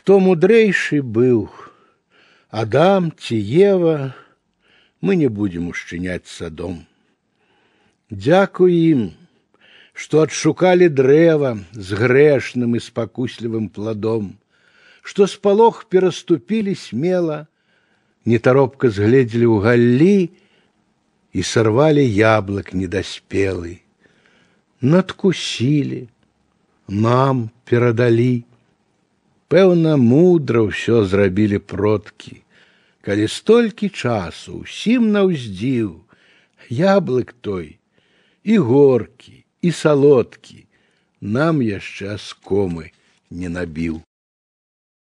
Хто мудрейшы быў, Адам ці Ева, мы не будем ушчыняць садом. Дзякуй ім, што адшукалі дрэва з грэшным і спакуслівым пладом, што спалох пераступілі смела, нетаропка згледзелі ў галлі і сарвалі яблык недаспелы, надкусілі, нам перадалі. Пэўна, мудра ўсё зрабілі продкі, калі столькі часу усім наўздзіў, яблык той і горкі, і салодкі, нам яшчэ аскомы не набіў.